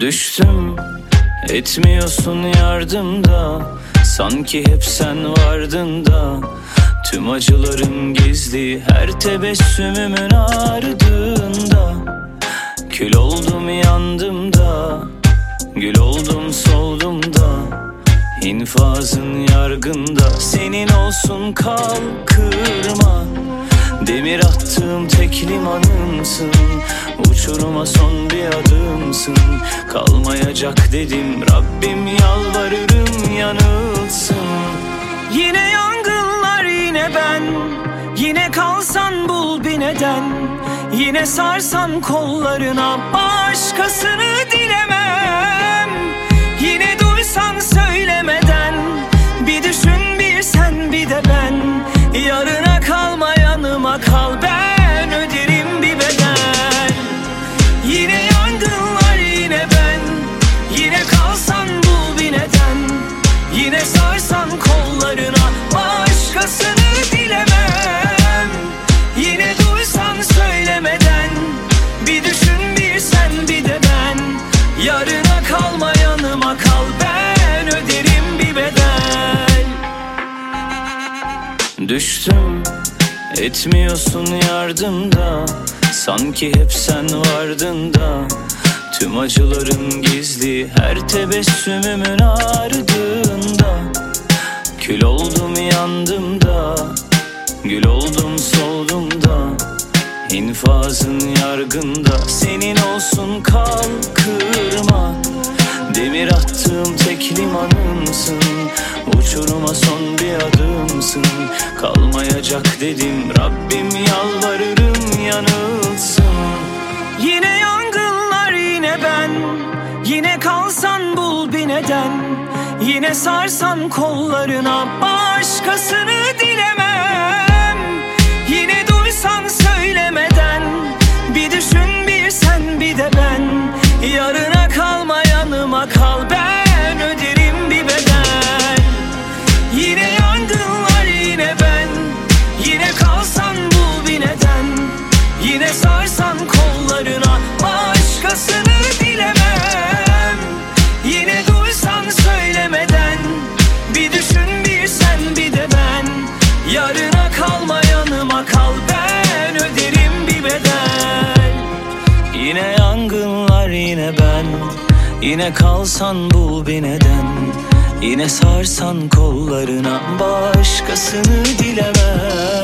Düştüm etmiyorsun yardımda. Sanki hep sen vardın da. Tüm acılarım gizli her tebessümümün ardında. Kül oldum yandım da Gül oldum soldum da. İnfazın yargında Senin olsun kal kırma Demir attığım tek limanımsın. Uçuruma son bir adımsın. Kalmayacak dedim Rabbim yalvarırım yanılsın. Yine yangınlar yine ben. Yine kalsan bul bir neden. Yine sarsan kollarına Başkasını dilemem. Yine duysan söylemeden. Bir düşün bir sen bir de ben. Yanıma kal Ben öderim bir bedel. Yine yangınlar yine ben. Yine kalsan bul bir neden. Yine sarsan kollarına Başkasını dilemem Yine duysan söylemeden Bir düşün bir sen bir de ben. Yarına kalma yanıma kal Ben öderim bir bedel. Düştüm etmiyorsun yardımda Sanki hep sen vardın da. Tüm acılarım gizli her tebessümümün ardında. Kül oldum yandım da Gül oldum soldum da. İnfazın yargında Senin olsun kal kırma Demir attığım tek limanımsın. Uçuruma son bir adımsın. Kalmayacak dedim Rabbim yalvarırım yanılsın. Yine yangınlar yine ben. Yine kalsan bul bir neden. Yine sarsan kollarına Başkasını dilemem. Yine duysan söylemeden Bir düşün Yine yangınlar yine ben. Yine kalsan bul bir neden. Yine sarsan kollarına Başkasını dilemem